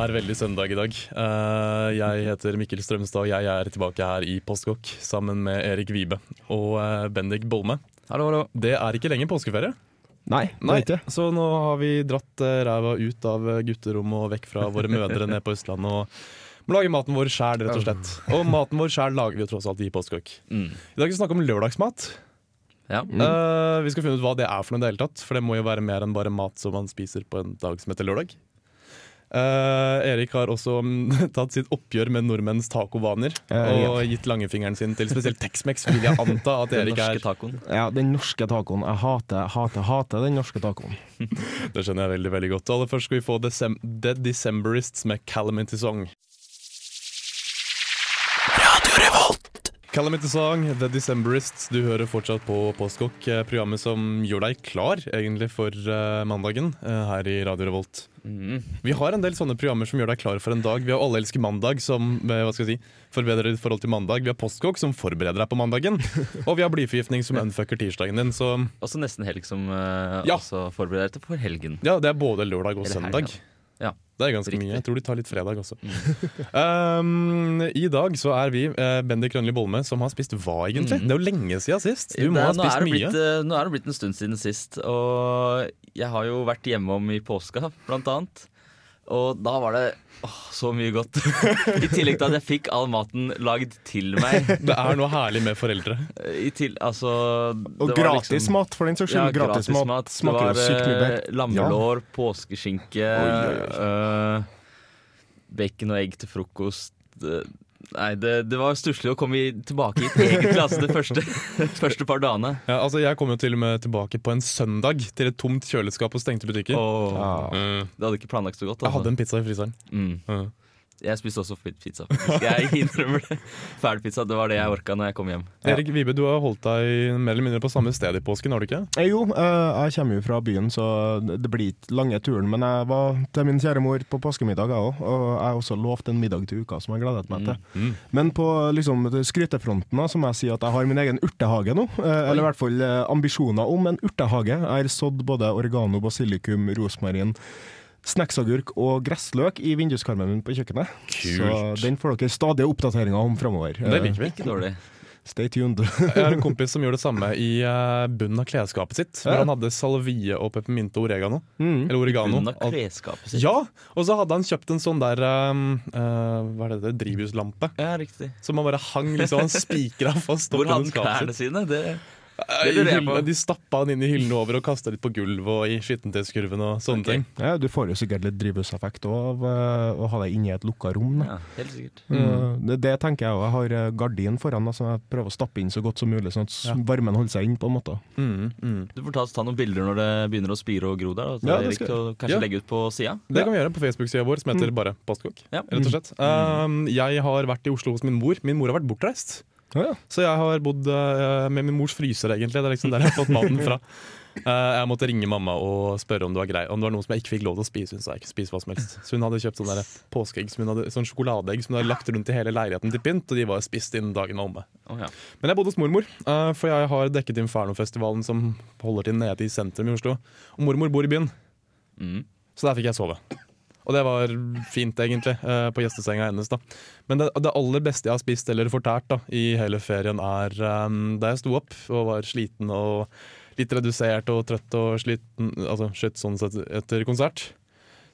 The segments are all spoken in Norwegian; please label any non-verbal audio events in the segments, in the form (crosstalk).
er veldig søndag i dag. Eh, Jeg heter Mikkel Strømstad, og jeg er tilbake her i Postkokk sammen med Erik Vibe og eh, Bendik Bolme. Hallo, hallo. Det er ikke lenger påskeferie. Nei, det er ikke. Så nå har vi dratt eh, ræva ut av gutterommet og vekk fra våre mødre ned på Østlandet og må lage maten vår sjæl, rett og slett. Og maten vår sjæl lager vi jo tross alt i Postkokk. Mm. I dag skal vi snakke om lørdagsmat. Ja. Eh, vi skal finne ut hva det er for noe i det hele tatt, for det må jo være mer enn bare mat som man spiser på en dag som heter lørdag. Eh, Erik har også um, (laughs) tatt sitt oppgjør med nordmenns tacovaner Eh, og gitt langfingeren sin til spesielt Tex-Mex, vil jeg anta at (laughs) Erik er. tacoen. Ja, den norske tacoen. Jeg hater, hater, hater den norske tacoen. (laughs) Det skjønner jeg veldig veldig godt. Aller først skal vi få Decem The Decemberists med Calamity Song. Calamity Song, The Decemberists. Du hører fortsatt på Postkokk, eh, programmet som gjør deg klar egentlig for eh, mandagen eh, her i Radio Revolt. Mm. Vi har en del sånne programmer som gjør deg klar for en dag. Vi har Alle elsker mandag, som hva skal jeg si, forbedrer ditt forhold til mandag. Vi har Postkokk, som forbereder deg på mandagen. (laughs) Og vi har Blyforgiftning, som unfucker tirsdagen din. Så Også nesten helg som Ja. også forbereder deg for helgen. ja, det er både lørdag og søndag. helgen. Ja. Det er ganske Riktig. mye. Jeg tror de tar litt fredag også. (laughs) um, I dag så er vi uh, Bendik Grønli Bolme, som har spist hva egentlig? Mm. Det er jo lenge siden sist. Du Det må ha spist mye. blitt, uh, nå er det blitt en stund siden sist, og jeg har jo vært hjemom i påska, blant annet. Og da var det åh, så mye godt. (laughs) I tillegg til at jeg fikk all maten lagd til meg. Det er noe herlig med foreldre. I til, altså, Og det var gratis liksom- mat, for den saks Ja, skyld. gratis, mat Det smaker var jo sykt mye eh, bedre. lammelår, påskeskinke, Oi, oi, oi. eh, bacon og egg til frokost. Nei, det, det var stusslig å komme tilbake hit egentlig, altså de første, (laughs) første par dagene. Ja, altså Jeg kom jo til og med tilbake på en søndag til et tomt kjøleskap og stengte butikker. Oh. Ja. Mm. det hadde ikke planlagt så godt. Jeg Altså. hadde en pizza i fryseren. Mm. Mm. Jeg spiste også pizza. faktisk. Jeg innrømmer det. (laughs) Ferdigpizza, det var det jeg orka når jeg kom hjem. Ja. Erik Vibe, du har holdt deg mer eller mindre på samme sted i påsken, har du ikke? Eh, Jo, eh, jeg kommer jo fra byen, så det blir ikke lange turen. Men jeg var til min kjære mor på påskemiddag, jeg òg. Og jeg har også lovt en middag til uka som jeg gledet meg til. Mm. Men på liksom, skrytefronten da, så må jeg si at jeg har min egen urtehage nå. Eh, eller i hvert fall eh, ambisjoner om en urtehage. Jeg har sådd både oregano, basilikum, rosmarin, snacksagurk og gressløk i vinduskarmen min på kjøkkenet. Kult. Så den får dere stadige oppdateringer om framover. Det liker vi. Ikke dårlig. Stay tuned. (laughs) Jeg har en kompis som gjør det samme i eh, bunnen av klesskapet sitt. Hvor Ja. han hadde salvie og peppermynte og oregano. Mm. Eller oregano. Bunnen av klesskapet sitt. Ja, og så hadde han kjøpt en sånn der um, uh, Hva er det, det drivhuslampe. Ja, riktig. Som han bare hang liksom, han spikra fast opp Hvor hadde under han skapet klærne sine? Det, Hyllene- De stappa han inn i hyllene over og kasta litt på gulvet og i skittentøyskurven og sånne Ok. ting. Ja, du får jo sikkert litt drivhuseffekt av eh, å ha deg inni i et lukka rom. Ja, helt sikkert. Mm. Det, det tenker jeg òg. Jeg har eh, gardin foran, da, så jeg prøver å stappe inn så godt som mulig, sånn at Ja. varmen holder seg inn. på en måte. Mm, mm. Du får ta, ta noen bilder når det begynner å spire og gro der. Da, Ja, det skal og kanskje Ja. legge ut på sida. Det kan vi gjøre på Facebook-sida vår, som heter bare Postkokk. Ja. Rett og slett. Um, jeg har vært i Oslo hos min mor. Min mor har vært bortreist. Ja, ja. Så jeg har bodd eh, med min mors fryser, egentlig. Det er liksom der jeg har fått maten fra. (laughs) Eh, jeg måtte ringe mamma og spørre om det var grei Om det var noe som jeg ikke fikk lov til å spise. Hun sa ikke spise hva som helst Så hun hadde kjøpt sånne påskeegg som hun hadde, sånn sjokoladeegg som hun hadde lagt rundt i hele leiligheten til pynt, og de var spist innen dagen var omme. Oh, ja. Men jeg bodde hos mormor, eh, for jeg har dekket Inferno-festivalen som holder til nede i sentrum i Oslo. Og mormor bor i byen, Mm. så der fikk jeg sove. Og det var fint, egentlig, eh, på gjestesenga hennes. da Men det, det aller beste jeg har spist eller fortært da i hele ferien, er um, da jeg sto opp og var sliten og litt redusert og trøtt og sliten, altså skjøtt sånn sett etter konsert,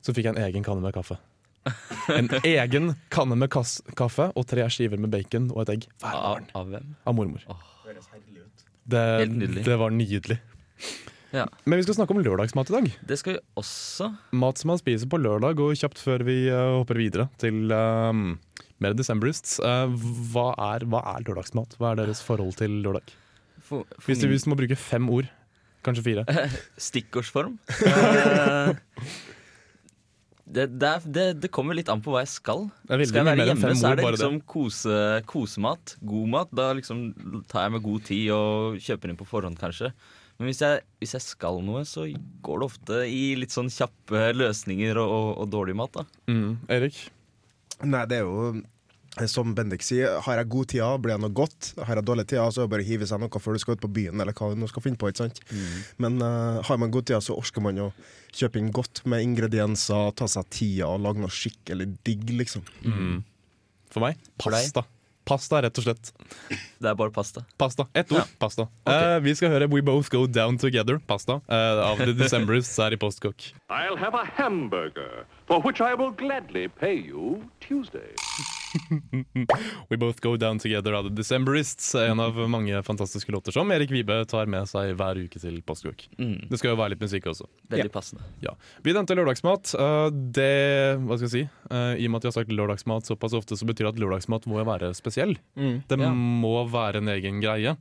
så fikk jeg en egen kanne med kaffe. En (laughs) egen kanne med kass kaffe og tre skiver med bacon og et egg hver Av, morgen av hvem? av mormor. Åh. Det, det var nydelig. Ja. Men vi skal snakke om lørdagsmat i dag. Det skal vi også. Mat som man spiser på lørdag, og kjapt før vi uh, hopper videre til um, mer Decemberists. Uh, hva, er, hva er lørdagsmat? Hva er deres forhold til lørdag? For, for Hvis du, hvis du må bruke fem ord, kanskje fire. (laughs) stikkordsform. Eh, Det, det, det, det kommer litt an på hva jeg skal. Skal jeg være hjemme, så er det. liksom kose, kosemat. God mat. Da liksom tar jeg meg god tid og kjøper inn på forhånd, kanskje. Men hvis jeg, hvis jeg skal noe, så går det ofte i litt sånn kjappe løsninger og, og, og dårlig mat, da. Mm. Erik? Nei, det er jo som Bendik sier, har jeg god tid, blir jeg noe godt. Har jeg dårlig tid, så er det bare å hive seg noe før du skal ut på byen, eller hva du nå skal finne på. ikke sant? Men uh, har man god tid, så orker man å kjøpe inn godt med ingredienser, ta seg tida og lage noe skikkelig digg, liksom. Mm. For meg For pasta. Pasta, rett og slett. Det er bare pasta. Pasta. Ett ord. Ja. Pasta. Eh, vi skal høre We Both Go Down Together, pasta, uh, av The (laughs) Decemberists her i Postkokk. I'll have a hamburger, for which I will gladly pay you Tuesday. (laughs) We Both Go Down Together av The Decemberists. En av mange fantastiske låter som Erik Vibe tar med seg hver uke til Postkok. Mm. Det skal jo være litt musikk også. Veldig passende. Ja. Vi nevnte lørdagsmat. Eh, det Hva skal jeg si? Eh, I og med at jeg har sagt lørdagsmat såpass ofte, så betyr det at lørdagsmat må jo være spesiell. Det Ja. må være en egen greie.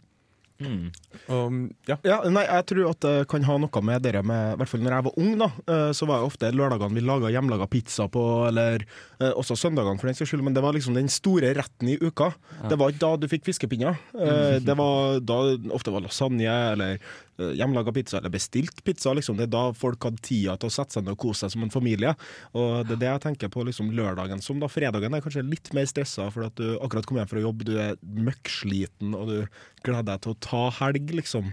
Mm. Um, ja. Ja, nei, jeg tror at det kan ha noe med dere med I hvert fall når jeg var ung, da, eh, så var det ofte lørdagene vi laga hjemmelaga pizza på, eller eh, også søndagene for den saks skyld, men det var liksom den store retten i uka. Det var ikke da du fikk fiskepinner. Eh, Det var da ofte var lasagne eller hjemmelaga pizza, eller bestilt pizza. liksom. Det er da folk hadde tida til å sette seg ned og kose seg som en familie. Og det er det jeg tenker på liksom lørdagen som. da Fredagen er kanskje litt mer stressa, for at du akkurat kom hjem fra jobb, du er møkksliten, og du gleder deg til å ta helg, liksom.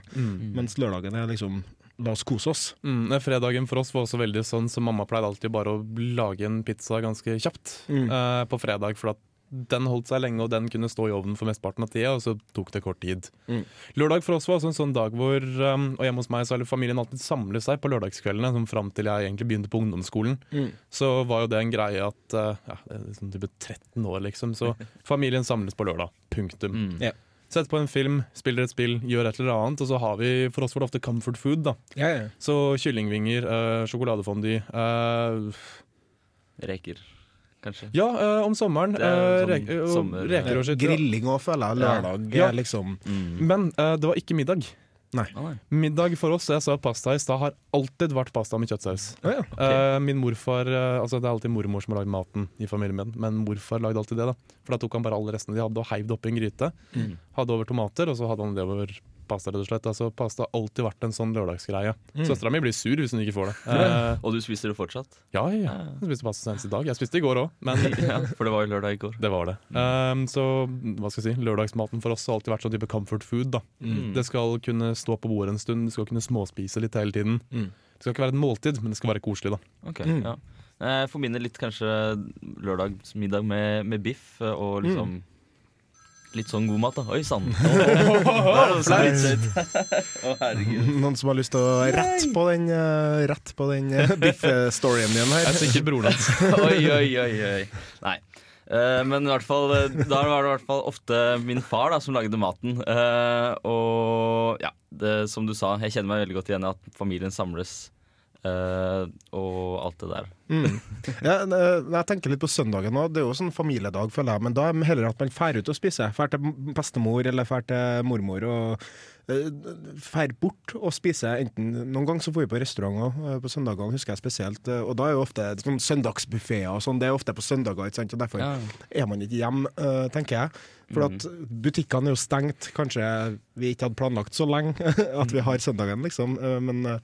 Mens lørdagen er liksom La oss kose oss. Mm, fredagen for oss var også veldig sånn, så mamma pleide alltid bare å lage en pizza ganske kjapt Mm. uh, på fredag. For at den holdt seg lenge, og den kunne stå i ovnen for mesteparten av tida, og så tok det kort tid. Mm. Lørdag for oss var også en sånn dag hvor um, Og hjemme hos meg så har familien alltid samlet seg på lørdagskveldene, som fram til jeg egentlig begynte på ungdomsskolen. Mm. Så var jo det en greie at uh, ja, det er liksom type 13 år, liksom. Så (laughs) familien samles på lørdag. Punktum. Mm. Ja. Setter på en film, spiller et spill, gjør et eller annet, og så har vi for oss for det ofte comfort food. da Ja, ja. så kyllingvinger, øh, sjokoladefondy øh, Reker, kanskje. Ja, øh, om sommeren. Sånn rek sommer- reker og skitt. Grilling òg, føler jeg. Lørdag Ja. liksom Mm. Men det var ikke middag. Nei. Middag for oss, jeg sa pasta i stad, har alltid vært pasta med kjøttsaus. Oh, ja. Eh, min morfar eh, Altså Det er alltid mormor som har lagd maten i familien min, men morfar lagde alltid det. da For da tok han bare alle restene de hadde og heiv det oppi en gryte. Mm. Hadde over tomater, og så hadde han det over pasta. rett og slett Altså Pasta har alltid vært en sånn lørdagsgreie. Mm. Søstera mi blir sur hvis hun ikke får det. Eh, Og du spiser det fortsatt? ja, ja. Jeg spiste pasta senest i dag. Jeg spiste i går òg, men (laughs) ja, for det var jo lørdag i går. Det var det. Um, så hva skal jeg si, lørdagsmaten for oss har alltid vært sånn type comfort food. da. Mm. Det skal kunne stå på bordet en stund, du skal kunne småspise litt hele tiden. Mm. Det skal ikke være et måltid, men det skal være koselig. da. Ok, Mm. ja. Jeg forbinder litt kanskje lørdagsmiddag med, med biff eh, og liksom Litt sånn god mat, da. Oi sann! (laughs) Noen som har lyst til å rette på den, eh, rett på den eh, (laughs) biff-storyen din her? Jeg er sikkert broren hans. (laughs) Oi, oi, oi, oi. Nei. Uh, men i hvert fall, da var det i hvert fall ofte min far da, som lagde maten. Uh, og ja, det, som du sa, jeg kjenner meg veldig godt igjen i at familien samles. Eh, og alt det der. Mm. Ja, eh, jeg tenker litt på søndagen nå. Det er jo sånn familiedag, føler jeg. Men da er det heller at man drar ut og spiser. Drar til bestemor eller drar til mormor. og Drar bort og spiser. Enten, noen ganger så får vi på restaurant også, eh, på søndagene, husker jeg spesielt. eh, Og da er jo ofte sånn søndagsbuffeer og sånn. Det er ofte på søndager, ikke sant? og derfor Ja. er man ikke hjemme, eh, tenker jeg. For at butikkene er jo stengt. Kanskje vi ikke hadde planlagt så lenge (laughs) at vi har søndagen, liksom. Eh, Men eh,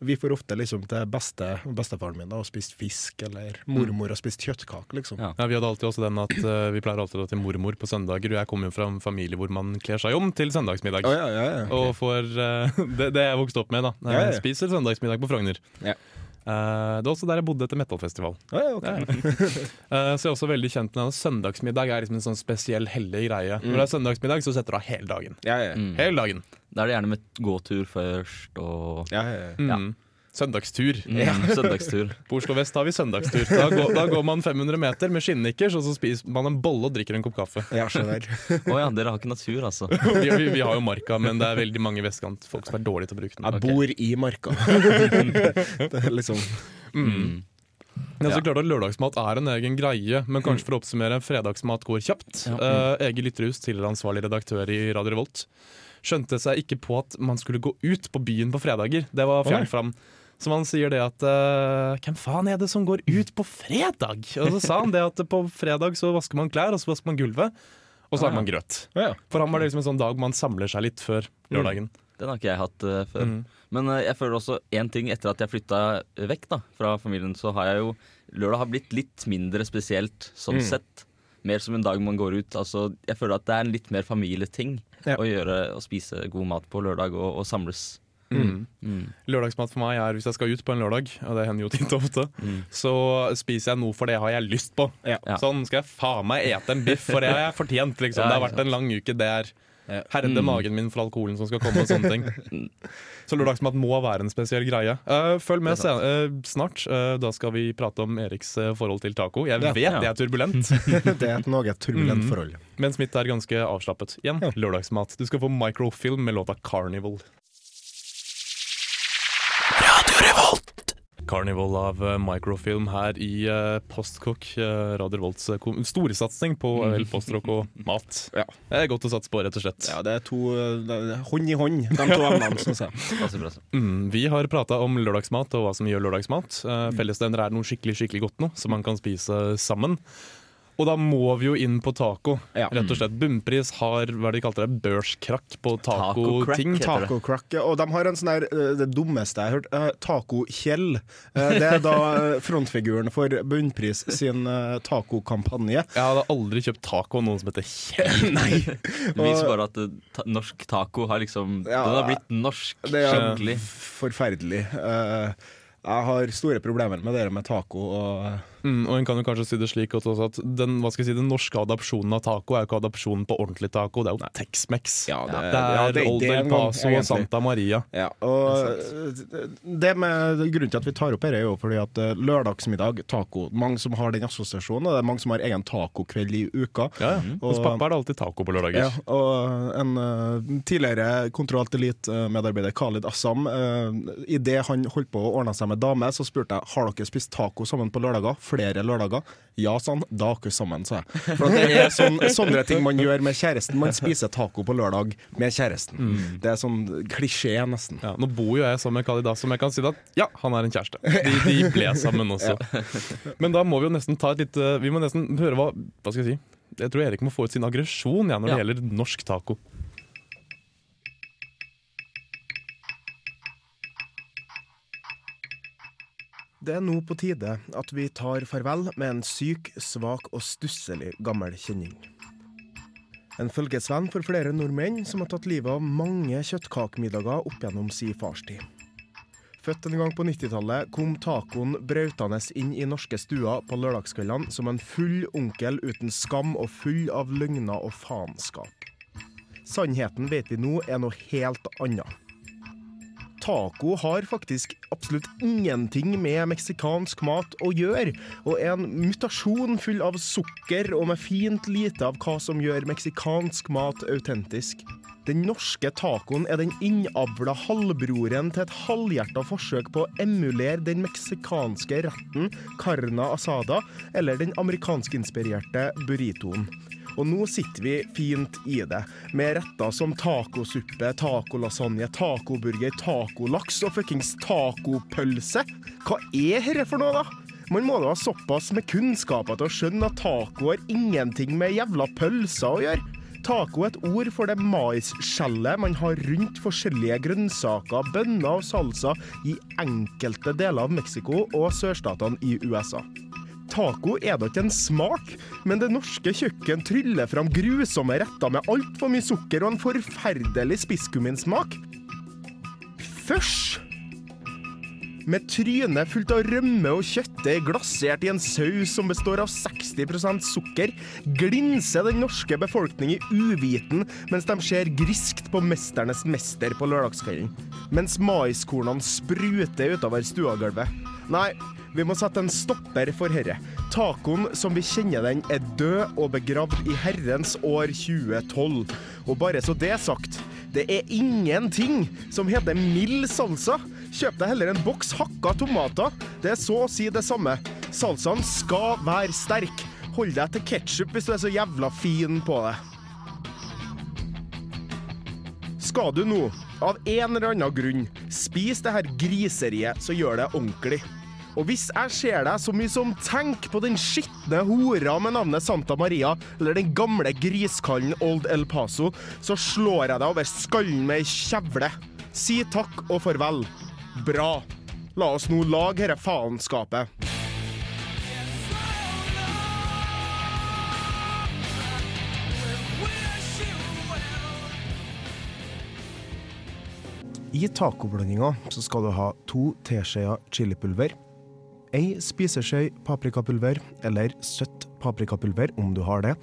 vi får ofte liksom til beste, bestefaren min da, og spist fisk, eller mormor og spist kjøttkake, liksom. Ja. Ja, Vi hadde alltid også den at eh, vi pleier alltid å dra til mormor på søndager. Og jeg kommer jo fra en familie hvor man kler seg om til søndagsmiddag. Å, ja, ja, ja. Og får uh, (laughs) det, det jeg vokste opp med, da. Ja, ja. Jeg Spiser søndagsmiddag på Frogner. Ja. Uh, det var også der jeg bodde etter metalfestival. Oh, ja, okay. uh, (laughs) så jeg er også veldig kjent med at søndagsmiddag er liksom en sånn spesiell hellig greie. Når det er søndagsmiddag, så setter du av hele dagen. Ja, ja. Mm. Hele dagen. Da er det gjerne med gåtur først og Ja, ja, ja. Mm. Søndagstur. mm, søndagstur. (laughs) På Oslo vest har vi søndagstur. Da går, da går man 500 meter med skinnnikkers, og så spiser man en bolle og drikker en kopp kaffe. Ja, skjønner. (laughs) Å ja, dere har ikke natur, altså. (laughs) Vi, vi, vi har jo marka, men det er veldig mange vestkantfolk som er dårlige til å bruke den. Jeg bor i marka. det er liksom Mm. Men så klart at Lørdagsmat er en egen greie, men kanskje for å oppsummere, fredagsmat går kjapt. Ja. Eh, Egil Lytterhus, tidligere ansvarlig redaktør i Radio Revolt, skjønte seg ikke på at man skulle gå ut på byen på fredager. Det var fjernt fram. Så han sier det at eh, Hvem faen er det som går ut på fredag? Og så sa han det at på fredag så vasker man klær, og så vasker man gulvet. Og så har man grøt. Ja. For han var det liksom en sånn dag man samler seg litt før lørdagen. Den har ikke jeg hatt uh, før. Mm. Men uh, jeg føler også én ting etter at jeg flytta vekk da, fra familien, så har jeg jo Lørdag har blitt litt mindre spesielt sånn Mm. sett. Mer som en dag man går ut. Altså, jeg føler at det er en litt mer familieting Ja. å gjøre å spise god mat på lørdag og, og samles. Mm. Mm. Lørdagsmat for meg er hvis jeg skal ut på en lørdag, og det hender jo titt og ofte, Mm. så spiser jeg noe for det har jeg lyst på. Ja. Sånn skal jeg faen meg ete en biff, for det har jeg fortjent. Liksom. Ja, Det har vært en lang uke. Det er Ja. herde Mm. magen min for alkoholen som skal komme og sånne ting. (laughs) Så lørdagsmat må være en spesiell greie. Uh, følg med sen uh, snart. Uh, da skal vi prate om Eriks eh, forhold til taco. Jeg vet Ja. det er turbulent, (laughs) Det er et noe turbulent Mm. forhold. mens mitt er ganske avslappet. Igjen, lørdagsmat. Du skal få microfilm med låta 'Carnival'. Carnival av eh, microfilm her i uh, Postkokk, uh, Radio Revolts uh, storsatsing på uh, postrock og (laughs) mat. Ja. Det er godt å satse på, rett og slett. Ja, det er to det er hånd i hånd, de to (laughs) emnene, syns jeg. Mm, vi har prata om lørdagsmat og hva som gjør lørdagsmat. Fellesnevner er noe skikkelig skikkelig godt nå, som man kan spise sammen. Og da må vi jo inn på taco. Ja. Rett og slett. Bunnpris har hva de kalte det, børskrakk på tacoting. Taco Og de har en sånn der eh, Det dummeste jeg har hørt, uh, Taco Kjell. Uh, Det er da frontfiguren for Bunnpris sin uh, tacokampanje. Jeg hadde aldri kjøpt taco av noen som heter Kjell. (laughs) Nei! Det viser bare at ta norsk taco har liksom Ja, Den har blitt norsk Det er skikkelig. forferdelig. Uh, Jeg har store problemer med det med taco. Og Mm, og en kan jo kanskje si det slik også at den, si, den norske adopsjonen av taco er jo ikke adopsjonen på ordentlig taco, det er jo Tex-Mex. Ja, det- det er Old er El Paso og. Santa Maria. Ja, og det med Grunnen til at vi tar opp dette, er jo fordi at eh, lørdagsmiddag, taco Mange som har den assosiasjonen, og det er mange som har egen tacokveld i uka. Ja, ja. Hos Og- pappa er det alltid taco på lørdager. Ja, og en uh, tidligere Kontroll Elite-medarbeider, Khalid Assam, uh, idet han holdt på å ordne seg med dame, så spurte jeg har dere spist taco sammen på lørdager. Flere lørdager. Ja, sa han. Da er dere sammen, sa jeg. For det er sånn, sånne ting man gjør med kjæresten. Man spiser taco på lørdag med kjæresten. Det er sånn klisjé, nesten. Ja, nå bor jo jeg sammen med Khalid som jeg kan si at ja, han er en kjæreste. De, de (laughs) ble sammen også. Men da må vi jo nesten ta et lite Vi må nesten høre hva Hva skal jeg si? Jeg tror Erik må få ut sin aggresjon ja, når det Ja. gjelder norsk taco. Det er nå på tide at vi tar farvel med en syk, svak og stusselig gammel kjenning. En følgesvenn for flere nordmenn som har tatt livet av mange kjøttkakemiddager opp gjennom si farstid. Født en gang på 90-tallet kom tacoen brautende inn i norske stuer på lørdagskveldene som en full onkel uten skam og full av løgner og faenskap. Sannheten vet vi nå er noe helt annet. Taco har faktisk absolutt ingenting med meksikansk mat å gjøre, og er en mutasjon full av sukker og med fint lite av hva som gjør meksikansk mat autentisk. Den norske tacoen er den innavla halvbroren til et halvhjerta forsøk på å emulere den meksikanske retten carna asada eller den amerikanskinspirerte burritoen. Og nå sitter vi fint i det, med retter som tacosuppe, tacolasagne, tacoburger, tacolaks og fuckings tacopølse. Hva er herre for noe, da? Man må da ha såpass med kunnskaper til å skjønne at taco har ingenting med jævla pølser å gjøre. Taco er et ord for det maisskjellet man har rundt forskjellige grønnsaker, bønner og salsa i enkelte deler av Mexico og sørstatene i USA. Taco er da ikke en smak, men det norske kjøkken tryller fram grusomme retter med altfor mye sukker og en forferdelig spisskumminsmak. Først med trynet fullt av rømme og kjøttet glasert i en saus som består av 60% sukker, glinser den norske befolkning i uviten mens de ser griskt på Mesternes mester på lørdagskvelden. Mens maiskornene spruter utover stuegulvet. Nei, vi må sette en stopper for herre. Tacoen som vi kjenner den, er død og begravd i herrens år 2012. Og bare så det er sagt, det er ingenting som heter mild salsa. Kjøp deg heller en boks hakka tomater. Det er så å si det samme. Salsaen skal være sterk. Hold deg til ketsjup hvis du er så jævla fin på det. Skal du nå, av en eller annen grunn, Spis det her griseriet, så gjør det ordentlig. Og hvis jeg ser deg så mye som tenk på den skitne hora med navnet Santa Maria, eller den gamle griskallen Old El Paso, så slår jeg deg over skallen med ei kjevle. Si takk og farvel. Bra. La oss nå lage dette faenskapet. I tacoblandinga skal du ha to teskjeer chilipulver, ei spiseskje paprikapulver eller søtt paprikapulver om du har det,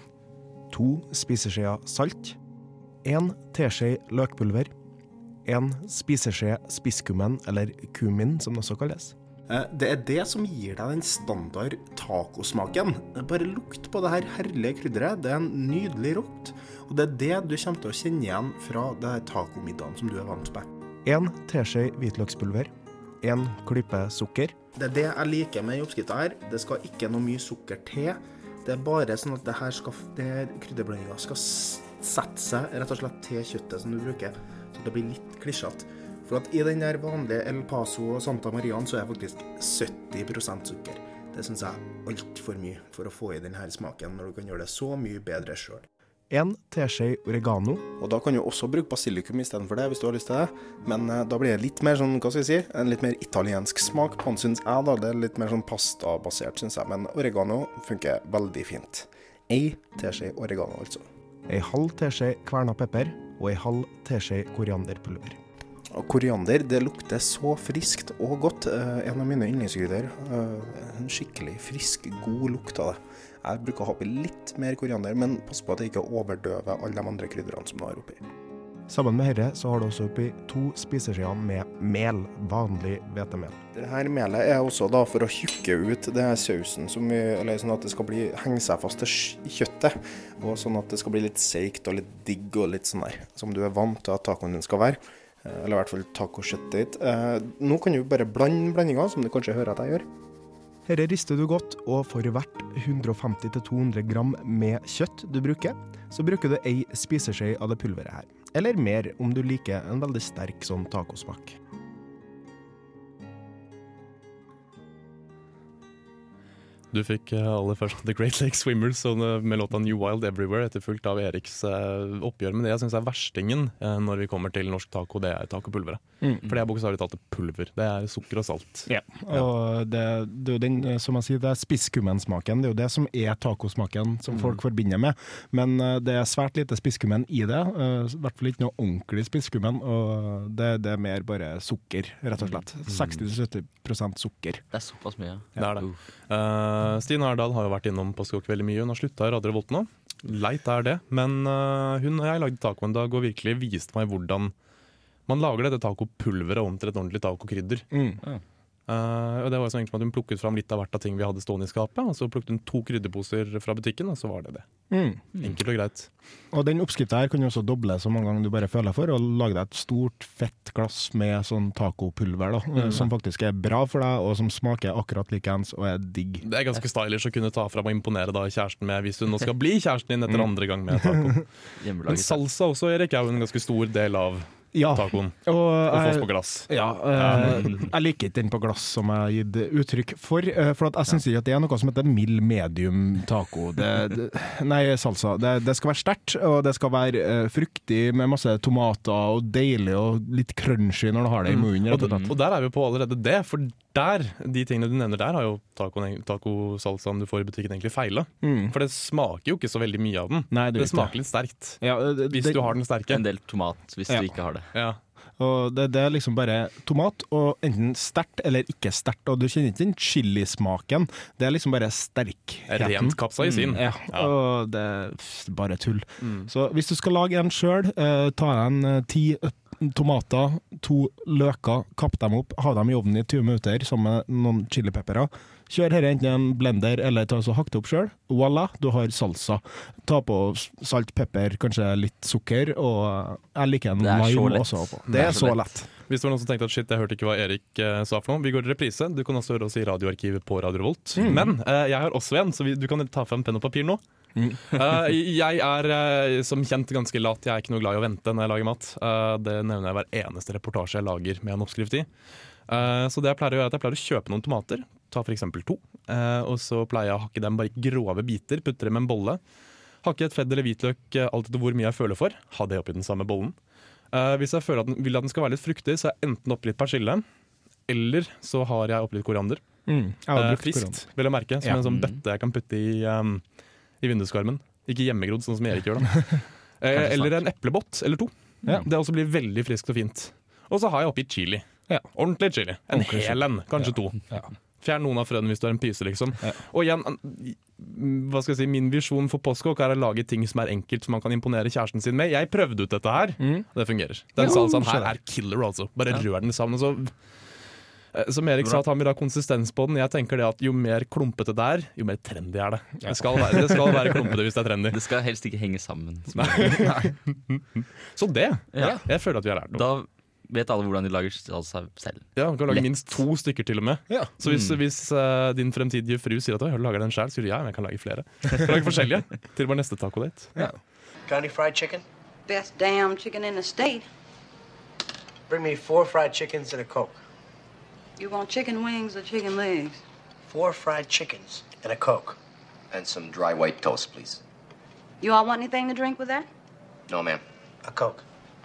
to spiseskjeer salt, en teskje løkpulver, en spiseskje spisskummen eller kumin som det også kalles. Eh, Det er det som gir deg den standard tacosmaken. Bare lukt på det her herlige krydderet. Det er en nydelig lukt. Og det er det du kommer til å kjenne igjen fra det her tacomiddagen som du er vant med. En teskje hvitløkspulver. En klype sukker. Det er det jeg liker med oppskrifta her. Det skal ikke noe mye sukker til. Det er bare sånn at det her skal, krydderblandinga skal sette seg rett og slett til kjøttet som du bruker. Så det blir litt klisjete. For at i den der vanlige El Paso og Santa Marian så er faktisk 70% sukker. Det syns jeg er altfor mye for å få i denne smaken, når du kan gjøre det så mye bedre sjøl. En teskje oregano. Og da kan du også bruke basilikum istedenfor det, hvis du har lyst til det. Men eh, da blir det litt mer sånn, hva skal jeg si, en litt mer italiensk smak på den, syns jeg. da. Det er litt mer sånn pastabasert, syns jeg. Men oregano funker veldig fint. Ei teskje oregano, altså. Ei halv teskje kverna pepper og ei halv teskje korianderpulver. Og koriander det lukter så friskt og godt. Eh, en av mine yndlingskrydder. Eh, en skikkelig frisk, god lukt av det. Jeg bruker å ha oppi litt mer koriander, men pass på at det ikke overdøver alle de andre krydderne som du har oppi. Sammen med dette så har du også oppi to spiseskjeer med mel, vanlig hvetemel. Dette melet er også da for å tjukke ut det her sausen, vi, eller sånn at det skal bli, henge seg fast til kjøttet. Og sånn at det skal bli litt seigt og litt digg og litt sånn der, som du er vant til at tacoen din skal være. Eh, Eller i hvert fall tacokjøttet ditt. Eh, Nå kan du bare blande blandinga, som du kanskje hører at jeg gjør. Dette rister du godt, og for hvert 150-200 gram med kjøtt du bruker, så bruker du ei spiseskje av det pulveret her. Eller mer om du liker en veldig sterk sånn tacosmak. Du fikk eh, aller først The Great Lake Swimmers med låta New Wild Everywhere, etterfulgt av Eriks eh, oppgjør. Men det jeg syns er verstingen eh, når vi kommer til norsk taco, det er tacopulveret. For det er bokstavelig talt pulver. Det er sukker og salt. Ja, og det, det er den, som jeg sier, det er spisskummensmaken. Det er jo det som er tacosmaken som folk forbinder med. Men det er svært lite spisskummen i det. I hvert fall ikke noe ordentlig spisskummen. Og det, det er mer bare sukker, rett og slett. 60-70% sukker. Det er såpass mye. Det er det. Uh. Eh, Stine Erdal har jo vært innom Postkokk veldig mye. Hun har slutta i Radio Revolt nå. Leit er det. Men uh, hun og jeg lagde taco en dag og virkelig viste meg hvordan man lager dette tacopulveret om til et ordentlig tacokrydder. Mm. Eh, og det var jo så enkelt at Hun plukket fram litt av hvert av ting vi hadde stående i skapet. Og så plukket hun to krydderposer fra butikken, og så var det det. Mm. Enkelt og greit. Og den oppskrifta her kan du også doble så mange ganger du bare føler for, og lage deg et stort, fett glass med sånn tacopulver, da, mm. som faktisk er bra for deg, og som smaker akkurat likeens og er digg. Det er ganske stylish å kunne ta fram og imponere da kjæresten med hvis hun nå skal (laughs) bli kjæresten din etter andre gang med taco. (laughs) Men salsa også, Erik, er jo en ganske stor del av Ja, tacoen. og Og fås jeg, på glass. ja, uh, jeg liker ikke den på glass som jeg har gitt uttrykk for, Uh, for at jeg syns ikke at det er noe som heter mild medium taco. Det, det, nei, salsa. Det, det skal være sterkt, og det skal være uh, fruktig med masse tomater og deilig og litt crunchy når du har det i munnen. Og, og og der er vi på allerede det, for der, de tingene du nevner der, har jo tacosalsaen taco du får i butikken egentlig feila. Mm. For det smaker jo ikke så veldig mye av den. Nei, det Det smaker litt sterkt. Ja, det, Hvis du har den sterke. En del tomat hvis Ja. du ikke har det. Ja. Og det, det er liksom bare tomat, og enten sterkt eller ikke sterkt. Og du kjenner ikke den chilismaken. Det er liksom bare sterk. Rent kapsaisin. Ja, Ja. og det er bare tull. Så hvis du skal lage en sjøl, eh, ta en eh, ti tomater, to løker, kapp dem opp, ha dem i ovnen i 20 minutter sammen med noen chilipepperer. Kjør dette enten i en blender eller ta og hakk det opp sjøl. Voilà, du har salsa. Ta på salt, pepper, kanskje litt sukker, og jeg liker en Det lime også på. Det er så lett. Hvis det var noen som tenkte at shit, jeg hørte ikke hva Erik eh, sa for noe, vi går i reprise. Du kan også høre oss i radioarkivet på Radio Volt. Mm. Men eh, jeg har også en, så vi, du kan ta fram penn og papir nå. uh, (laughs) jeg er uh, som kjent ganske lat. Jeg er ikke noe glad i å vente når jeg lager mat. Uh, det nevner jeg hver eneste reportasje jeg lager med en oppskrift i. Eh, så det jeg pleier å gjøre er at jeg pleier å kjøpe noen tomater, ta f.eks. to. eh, og så pleier jeg å hakke dem bare i grove biter, putte dem i en bolle. Hakke et fedd eller hvitløk eh, alt etter hvor mye jeg føler for. Ha det oppi den samme bollen. Eh, hvis jeg føler at den, vil at den skal være litt fruktig, så har jeg enten oppi litt persille, eller så har jeg oppi litt koriander. Mm. Jeg har brukt friskt, koriander. vil jeg merke. Som Ja. en sånn Mm. bøtte jeg kan putte i, um, i vinduskarmen. Ikke hjemmegrodd, sånn som Erik gjør. da (laughs) Eller en eplebåt eller to. Ja. Det også blir veldig friskt og fint. Og så har jeg oppi chili. Ja. Ordentlig chili. En Ordentlig hel en, kanskje to. Ja. Fjern noen av frøene hvis du er en pyse, liksom. Ja. Og igjen, hva skal jeg si, min visjon for postkokk er å lage ting som er enkelt, som man kan imponere kjæresten sin med. Jeg prøvde ut dette her, Mm. og det fungerer. Den Ja, salsaen her er killer, altså. Bare rør den sammen. så Eh, Som Erik sa, at han vil ha konsistens på den. Jeg tenker det at Jo mer klumpete det er, jo mer trendy er det. Det skal være, det skal være klumpete hvis det er trendy. Det skal helst ikke henge sammen. (laughs) Så det. Ja. Jeg føler at vi har lært noe. Da vet alle hvordan de lager salsa selv. Ja, Du kan lage Lett. minst to stykker til og med. Ja. Så hvis, hvis uh, din fremtidige fru sier at «Oi, du lager den sjøl, sier du ja, men jeg kan lage flere. Kan lage forskjellige til vår neste tacodate. Ja. any fried chicken? Best damn chicken in the state. Bring me four fried chickens and a Coke. You want chicken wings or chicken legs? Four fried chickens and a Coke. And some dry white toast, please. You all want anything to drink with that? No, ma'am. A Coke.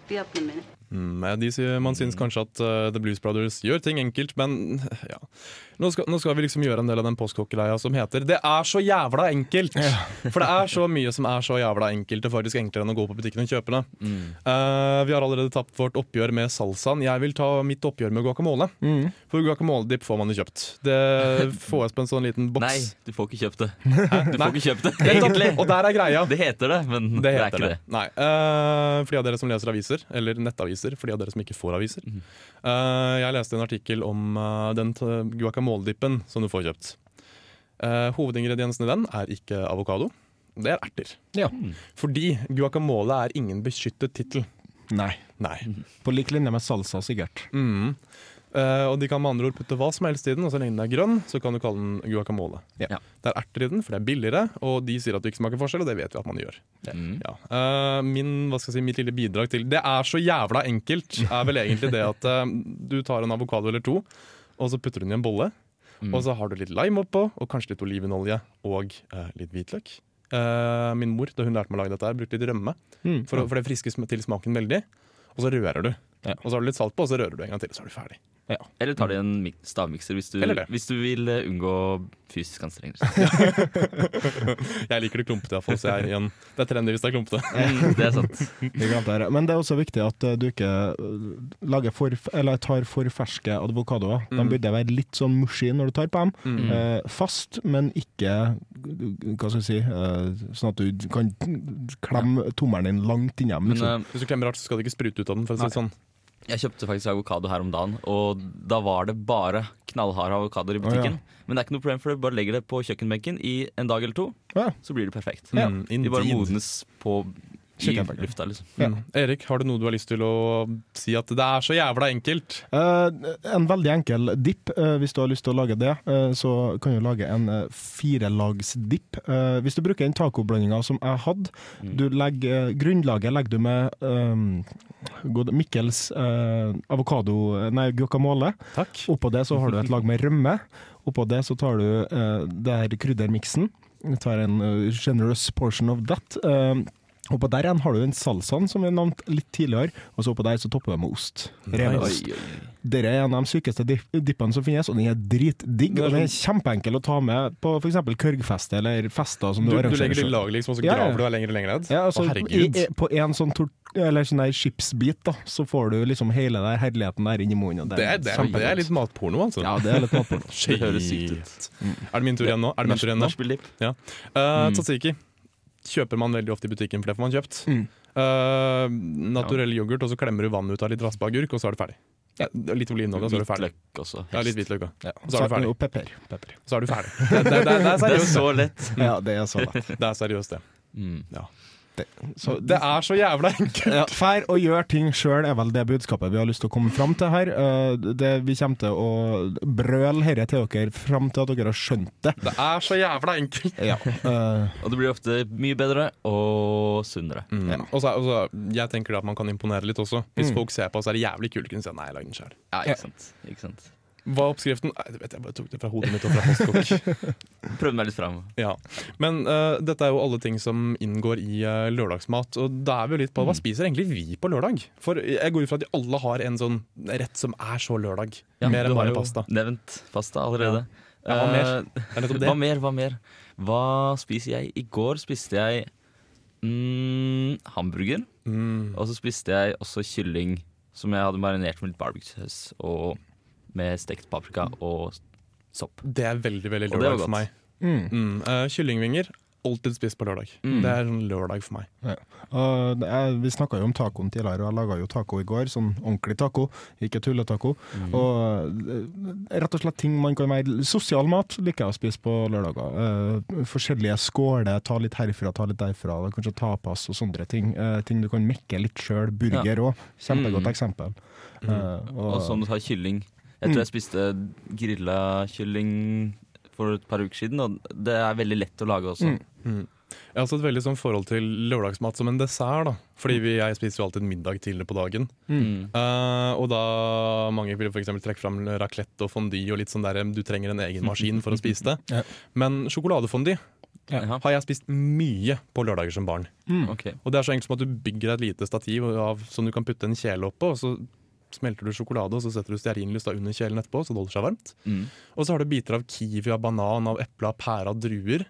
Be up in a minute. Mm, de man syns kanskje at uh, The Blues Brothers gjør ting enkelt, men (laughs) ja. Nå skal, nå skal vi liksom gjøre en del av den postkokkeleia som heter 'Det er så jævla enkelt'! (laughs) For det er så mye som er så jævla enkelt, og faktisk enklere enn å gå på butikken og kjøpe det. Eh, vi har allerede tapt vårt oppgjør med salsaen. Jeg vil ta mitt oppgjør med guacamole. Mm. For guacamole-dipp får man jo kjøpt. Det (laughs) får jeg på en sånn liten boks. Nei, du får ikke kjøpt det. Du får ikke kjøpt det, egentlig. Og der er greia. Det heter det, men Det det, er ikke det. det. Nei. Uh, for de av dere som leser aviser, eller nettaviser, for de av dere som ikke får aviser. Mm. Uh, jeg leste en artikkel om uh, den guacamole-dippen som du får kjøpt. Uh, hovedingrediensen i den er ikke avokado, det er erter. Ja. Fordi guacamole er ingen beskyttet tittel. Nei. Nei. På lik linje med salsa, sikkert. Mm. Eh, og de kan med andre ord putte hva som helst i den, og så lenge den er grønn, så kan du kalle den guacamole. Ja. Ja. Det er erter i den, for det er billigere, og de sier at det ikke smaker forskjell, og det vet vi at man gjør. Mm. Ja. Uh, min, hva skal jeg si, mitt lille bidrag til Det er så jævla enkelt, er vel egentlig det at uh, du tar en avokado eller to, og så putter du den i en bolle. Mm. Og så har du litt lime oppå, og kanskje litt olivenolje og litt hvitløk. Eh, min mor, da hun lærte meg å lage dette, her, brukte litt rømme, Mm. for, for det frisker til smaken veldig. Og så rører du. Ja. Og så har du litt salt på, og så rører du en gang til, så er du ferdig. Eller tar de en stavmikser hvis du, hvis du vil eh, unngå fysisk anstrengelse. (laughs) Jeg liker det klumpete, iallfall. Så jeg er igjen Det er trendy hvis det er klumpete. (laughs) Mm, det er sant. (laughs) Men det er også viktig at eh, du ikke eh, lager for, eller tar for ferske avokadoer. De Mm. burde være litt sånn mushy når du tar på dem. Mm. Eh, fast, men ikke hva skal jeg si, eh, sånn at du kan klemme tommelen din langt inni dem. Men Liksom. eh, Hvis du klemmer hardt, så skal det ikke sprute ut av den. For å si sånn. Jeg kjøpte faktisk avokado her om dagen, og da var det bare knallharde avokadoer i butikken. Men det er ikke noe problem, for du bare legger det på kjøkkenbenken i en dag eller to, Ja. så blir det perfekt. Mm, De bare modnes på i lufta, liksom. Ja. Mm. Erik, har du noe du har lyst til å si at det er så jævla enkelt? Uh, en veldig enkel dipp, uh, hvis du har lyst til å lage det, Uh, så kan du lage en uh, firelagsdipp. Eh, hvis du bruker den tacoblandinga som jeg hadde, du legger, grunnlaget legger du med um, Mikkels eh, avokado, nei, guacamole. Takk. Oppå det så har du et lag med rømme. Oppå det så tar du uh, det her kryddermiksen. Du tar en generous portion of that. Uh, oppå der igjen har du den salsaen som vi nevnte litt tidligere, og så oppå der så topper vi med ost. Ren Dette er en av de sykeste dippene som finnes, og den er dritdigg. Det er Og den er kjempeenkel å ta med på f.eks. kørgfeste eller fester som Du, du, du legger det i lag, liksom, og så Ja, ja. graver du deg lenger og lenger ned? Ja, altså, Å, på en sånn, tort eller sånn der chipsbit, da, så får du liksom hele der herligheten der inn i munnen. og Det er, det, er, det er litt matporno, altså. Ja, det er litt matporno. (laughs) Det høres sykt ut. Er det min tur igjen nå? Er det min tur igjen nå? Ja. Uh, Tzatziki kjøper man veldig ofte i butikken, for det får man kjøpt. Mm. Uh, naturell yoghurt, og så klemmer du vann ut av litt raspa agurk, og så er du ferdig. Ja, litt olivenolje, og så er du ferdig. Hvitløk også. Ja, litt hvitløk også. Ja. Så er du ferdig. Og pepper. pepper. Så er du ferdig. Det, det, det, det er Det er så lett. Ja, det er så lett. Det er seriøst, det. Mm. Så Det er så jævla enkelt! ja, Fær og gjør ting sjøl er vel det budskapet vi har lyst til å komme fram til her. Eh, Det, vi kommer til å brøle herre til dere fram til at dere har skjønt det. Det er så jævla enkelt! Ja. Uh, (laughs) Og det blir ofte mye bedre og sunnere. Mm. Og så, og så, jeg tenker at man kan imponere litt også. Hvis Mm. folk ser på, så er det jævlig kult. Kunne si nei, jeg lagde den sjøl. Ja, ikke sant. Ikke sant. Hva er oppskriften? Nei, det vet jeg bare tok det fra hodet mitt og fra postkokk. (laughs) Prøvde meg litt fram. ja. Men uh, dette er jo alle ting som inngår i uh, lørdagsmat. Og da er vi jo litt på hva spiser egentlig vi på lørdag? For jeg går ut fra at de alle har en sånn rett som er så lørdag. Ja, Mer enn bare pasta. Nevnt pasta allerede. Ja, hva mer? Eh. (laughs) Hva mer, hva mer? Hva spiser jeg? I går spiste jeg mm, hamburger. Mm. Og så spiste jeg også kylling som jeg hadde marinert med litt barbecue-saus og med stekt paprika og sopp. Det er veldig veldig Og lørdag for godt. meg. mm. Mm. Uh, kyllingvinger alltid spist på lørdag. Mm. Det er sånn lørdag for meg. Ja. Uh, er, vi snakka jo om tacoen tidligere, og jeg laga jo taco i går. Sånn ordentlig taco, ikke tulletaco. Mm. Og eh, rett og slett ting man kan være Sosial mat liker jeg å spise på lørdager. Uh, forskjellige skåler, ta litt herfra, ta litt derfra. Kanskje tapas og sånne ting. Uh, ting du kan mekke litt sjøl. Burger òg. Kjempegodt Mm. eksempel. Og, Eh, Og som du tar kylling. Jeg tror jeg spiste grilla kylling for et par uker siden, og det er veldig lett å lage også. Mm. Mm. Jeg har også et veldig sånn forhold til lørdagsmat som en dessert. da Fordi vi, jeg spiser jo alltid middag tidligere på dagen. Mm. Uh, og da mange vil for eksempel trekke fram raclette og fondue og litt sånn der du trenger en egen maskin for å spise det. (laughs) Ja. Men sjokoladefondy ja. har jeg spist mye på lørdager som barn. Mm. Okay. Og det er så enkelt som at du bygger et lite stativ av, som du kan putte en kjele oppå, og så smelter du sjokolade, og så setter du stearinlys under kjelen etterpå, så det holder seg varmt. Mm. Og så har du biter av kiwi, av banan, av eple, av pære, av druer.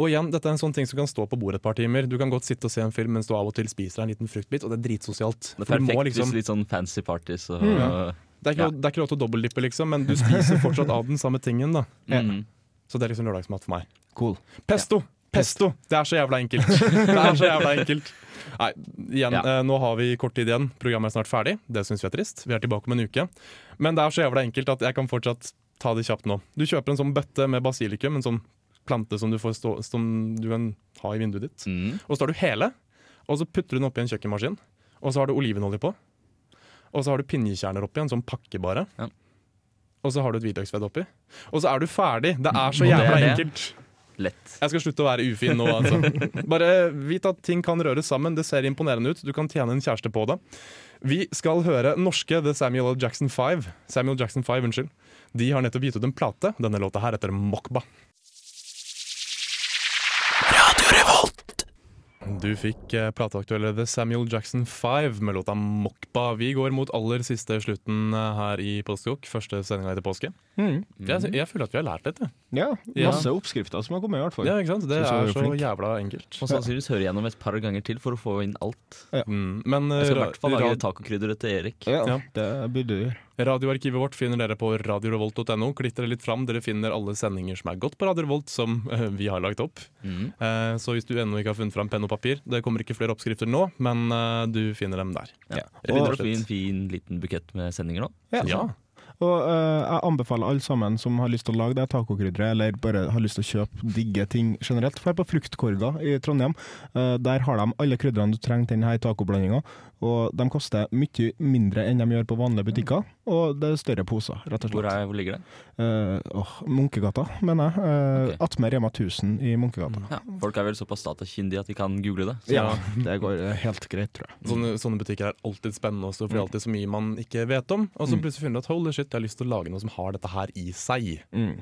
Og igjen, dette er en sånn ting som kan stå på bordet et par timer. Du kan godt sitte og se en film mens du av og til spiser en liten fruktbit, og det er dritsosialt. Det er du må perfekt liksom- litt sånn fancy parties og Mm. Det er ikke, Ja. lov- det er ikke lov til å dobbeltdippe, liksom, men du spiser fortsatt av den samme tingen. da mm. Så det er liksom lørdagsmat for meg. Cool. Pesto! Pesto! Det er så jævla enkelt. (laughs) Det er så jævla enkelt. Nei, igjen, Ja. eh, nå har vi kort tid igjen. Programmet er snart ferdig. Det syns vi er trist. Vi er tilbake om en uke. Men det er så jævla enkelt at jeg kan fortsatt ta det kjapt nå. Du kjøper en sånn bøtte med basilikum, en sånn plante som du, får stå, som du kan ha i vinduet ditt. Mm. Og så tar du hele, og så putter du den oppi en kjøkkenmaskin. Og så har du olivenolje på. Og så har du pinjekjerner oppi, en sånn pakke bare. Ja. Og så har du et hvitløksfett oppi. Og så er du ferdig. Det er så Og det er jævla det. enkelt. Lett. Jeg skal slutte å være ufin nå, altså. (laughs) Bare vit at ting kan røres sammen. Det ser imponerende ut. Du kan tjene en kjæreste på det. Vi skal høre norske The Samuel L. Jackson 5. Samuel Jackson 5, unnskyld. De har nettopp gitt ut en plate. Denne låta her heter Mokba. Du fikk eh, plateaktuelle The Samuel Jackson 5 med låta Mokba. Vi går mot aller siste slutten eh, her i Postkokk. Første sendinga etter påske. Mm. Jeg, jeg føler at vi har lært dette. Ja, Ja, Ja. masse oppskrifter som har kommet, i hvert fall. Ja, ikke sant? Det er så flink. jævla enkelt. Og sannsynligvis høre gjennom et par ganger til for å få inn alt. Mm, men Jeg skal i eh, hvert fall lage tacokrydderet til Erik. Ja, Ja. det burde du gjøre. radioarkivet vårt finner dere på radiorevolt.no. Klitt dere litt fram. Dere finner alle sendinger som er gått på Radio Revolt, som eh, vi har lagt opp. Mm. Eh, så hvis du ennå ikke har funnet fram penn og papir Det kommer ikke flere oppskrifter nå, men eh, du finner dem der. Ja. Ja. Det og begynner å bli en fin liten bukett med sendinger nå. Ja. Ja. Og uh, jeg anbefaler alle sammen som har lyst til å lage det tacokrydderet, eller bare har lyst til å kjøpe digge ting generelt, dra på Fruktkorga i Trondheim. Uh, der har de alle krydderne du trenger til denne tacoblandinga, og de koster mye mindre enn de gjør på vanlige butikker, og det er større poser, rett og Hvor, slett. er, hvor ligger det? Uh, oh, Munkegata, mener jeg. Uh, Ok. Attmed Rema 1000 i Munkegata. Ja, folk er vel såpass datakyndige at de kan google det. Så Ja, det går eh, helt greit, tror jeg. Sånne, sånne butikker er alltid spennende også, for det er alltid så mye man ikke vet om. Og så Mm. plutselig finner du at holy shit, jeg har lyst til å lage noe som har dette her i seg. Mm.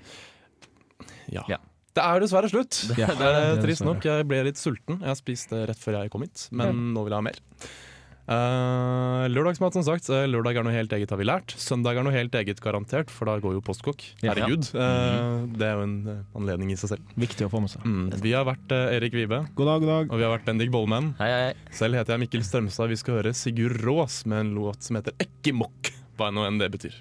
Ja. Ja. Det er dessverre slutt. (laughs) Det- Det det er det, trist nok. Jeg ble litt sulten. Jeg spiste rett før jeg kom hit, men nå vil jeg ha mer. Uh, lørdagsmat, som sagt. Eh, lørdag er noe helt eget, har vi lært. Søndag er noe helt eget, garantert, for da går jo postkokk. Ja. Herregud. Uh, det er jo en eh, anledning i seg selv. Viktig å få med seg. Mm. Vi har vært uh, Erik Vibe, God dag, god dag. og vi har vært Bendik Bollmann. Hei, hei. Selv heter jeg Mikkel Strømstad. Vi skal høre Sigurd Rås med en låt som heter Ekkimokk. Hva nå enn det betyr.